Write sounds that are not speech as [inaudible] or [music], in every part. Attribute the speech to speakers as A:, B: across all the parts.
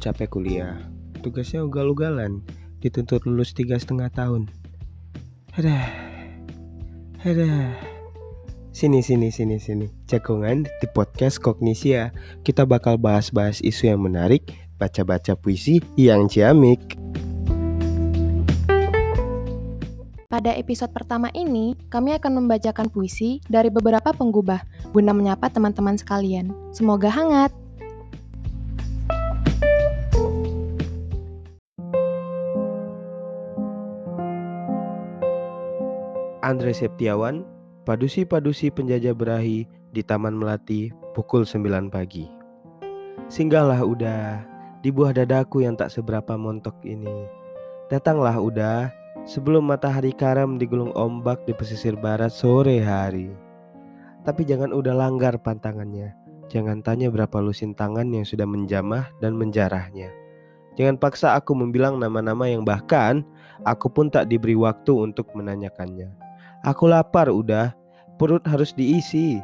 A: capek kuliah. Tugasnya ugal-ugalan, dituntut lulus tiga setengah tahun. Ada, ada. Sini, sini, sini, sini. Cekongan di podcast Kognisia. Kita bakal bahas-bahas isu yang menarik, baca-baca puisi yang ciamik.
B: Pada episode pertama ini, kami akan membacakan puisi dari beberapa penggubah guna menyapa teman-teman sekalian. Semoga hangat.
A: Andre Septiawan, Padusi-padusi penjajah berahi di Taman Melati pukul 9 pagi. Singgahlah udah di buah dadaku yang tak seberapa montok ini. Datanglah udah sebelum matahari karam digulung ombak di pesisir barat sore hari. Tapi jangan udah langgar pantangannya. Jangan tanya berapa lusin tangan yang sudah menjamah dan menjarahnya. Jangan paksa aku membilang nama-nama yang bahkan aku pun tak diberi waktu untuk menanyakannya. Aku lapar udah, perut harus diisi.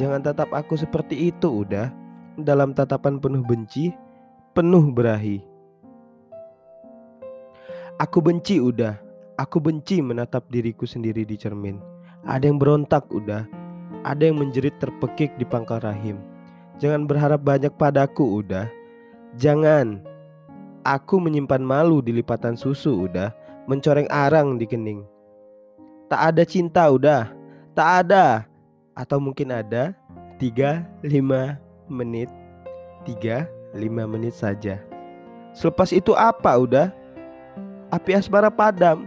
A: Jangan tatap aku seperti itu udah. Dalam tatapan penuh benci, penuh berahi. Aku benci udah. Aku benci menatap diriku sendiri di cermin. Ada yang berontak udah. Ada yang menjerit terpekik di pangkal rahim. Jangan berharap banyak padaku udah. Jangan. Aku menyimpan malu di lipatan susu udah. Mencoreng arang di kening. Tak ada cinta udah. Tak ada. Atau mungkin ada. 3 5 menit. 3 5 menit saja. Selepas itu apa udah? Api asmara padam.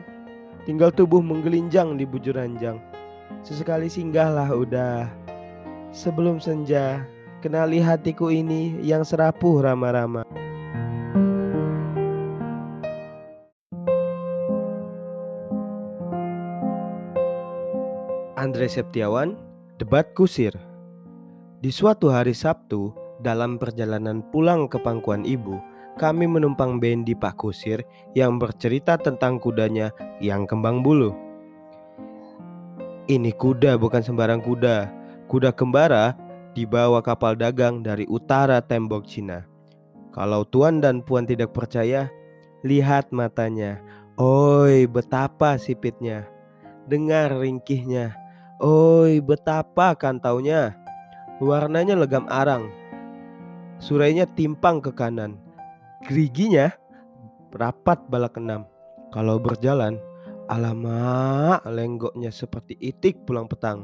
A: Tinggal tubuh menggelinjang di bujur ranjang. Sesekali singgahlah udah. Sebelum senja, kenali hatiku ini yang serapuh rama-rama. Andre Septiawan, Debat Kusir. Di suatu hari Sabtu, dalam perjalanan pulang ke pangkuan ibu, kami menumpang bendi Pak Kusir yang bercerita tentang kudanya yang kembang bulu. Ini kuda bukan sembarang kuda. Kuda kembara dibawa kapal dagang dari utara tembok Cina. Kalau tuan dan puan tidak percaya, lihat matanya. Oi, betapa sipitnya. Dengar ringkihnya. Oi, betapa kantaunya. Warnanya legam arang. Surainya timpang ke kanan. Geriginya rapat balak enam. Kalau berjalan, alamak lenggoknya seperti itik pulang petang.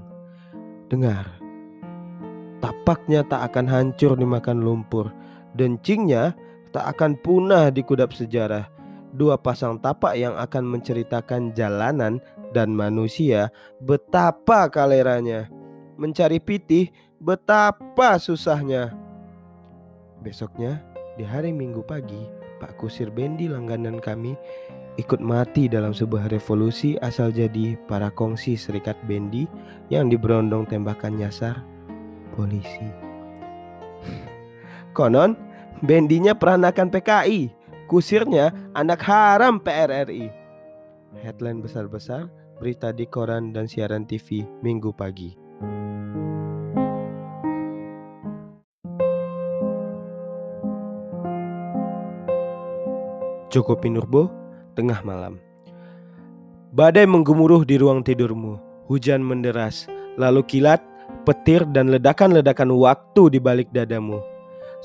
A: Dengar, tapaknya tak akan hancur dimakan lumpur. Dencingnya tak akan punah di kudap sejarah. Dua pasang tapak yang akan menceritakan jalanan dan manusia betapa kaleranya. Mencari pitih betapa susahnya. Besoknya di hari Minggu pagi, Pak Kusir Bendi langganan kami ikut mati dalam sebuah revolusi asal jadi para kongsi serikat bendi yang diberondong tembakan nyasar polisi. [laughs] Konon, bendinya peranakan PKI, kusirnya anak haram PRRI. Headline besar-besar berita di koran dan siaran TV minggu pagi. Joko Pinurbo, tengah malam. Badai menggemuruh di ruang tidurmu, hujan menderas, lalu kilat, petir dan ledakan-ledakan waktu di balik dadamu.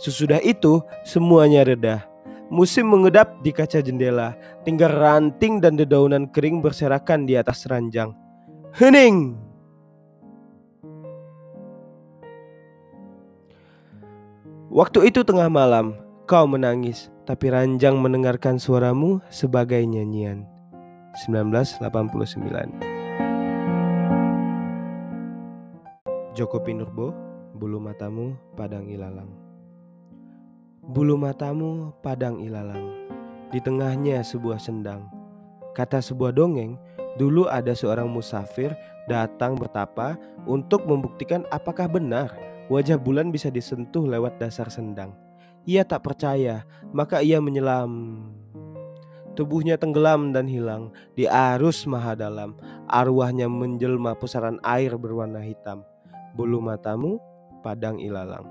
A: Sesudah itu, semuanya reda. Musim mengedap di kaca jendela, tinggal ranting dan dedaunan kering berserakan di atas ranjang. Hening! Waktu itu tengah malam, kau menangis, tapi ranjang mendengarkan suaramu sebagai nyanyian. 1989 Joko Pinurbo, bulu matamu padang ilalang. Bulu matamu padang ilalang. Di tengahnya sebuah sendang. Kata sebuah dongeng, dulu ada seorang musafir datang bertapa untuk membuktikan apakah benar wajah bulan bisa disentuh lewat dasar sendang. Ia tak percaya, maka ia menyelam. Tubuhnya tenggelam dan hilang di arus maha dalam. Arwahnya menjelma pusaran air berwarna hitam. Bulu matamu padang ilalang.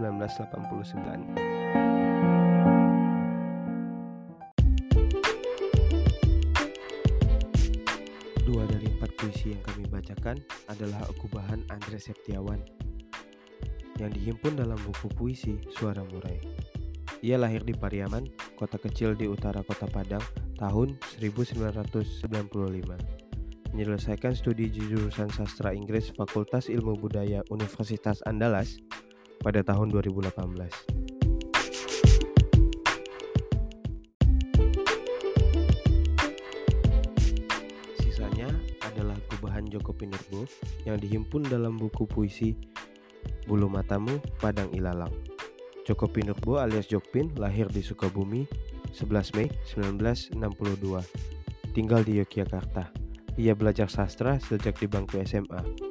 A: 1989 bacakan adalah Gubahan Andre Septiawan yang dihimpun dalam buku puisi Suara Murai. Ia lahir di Pariaman, kota kecil di utara kota Padang, tahun 1995. Menyelesaikan studi jurusan sastra Inggris Fakultas Ilmu Budaya Universitas Andalas pada tahun 2018. Joko Pinurbo yang dihimpun dalam buku puisi Bulu Matamu Padang Ilalang. Joko Pinurbo alias Jokpin lahir di Sukabumi 11 Mei 1962. Tinggal di Yogyakarta. Ia belajar sastra sejak di bangku SMA.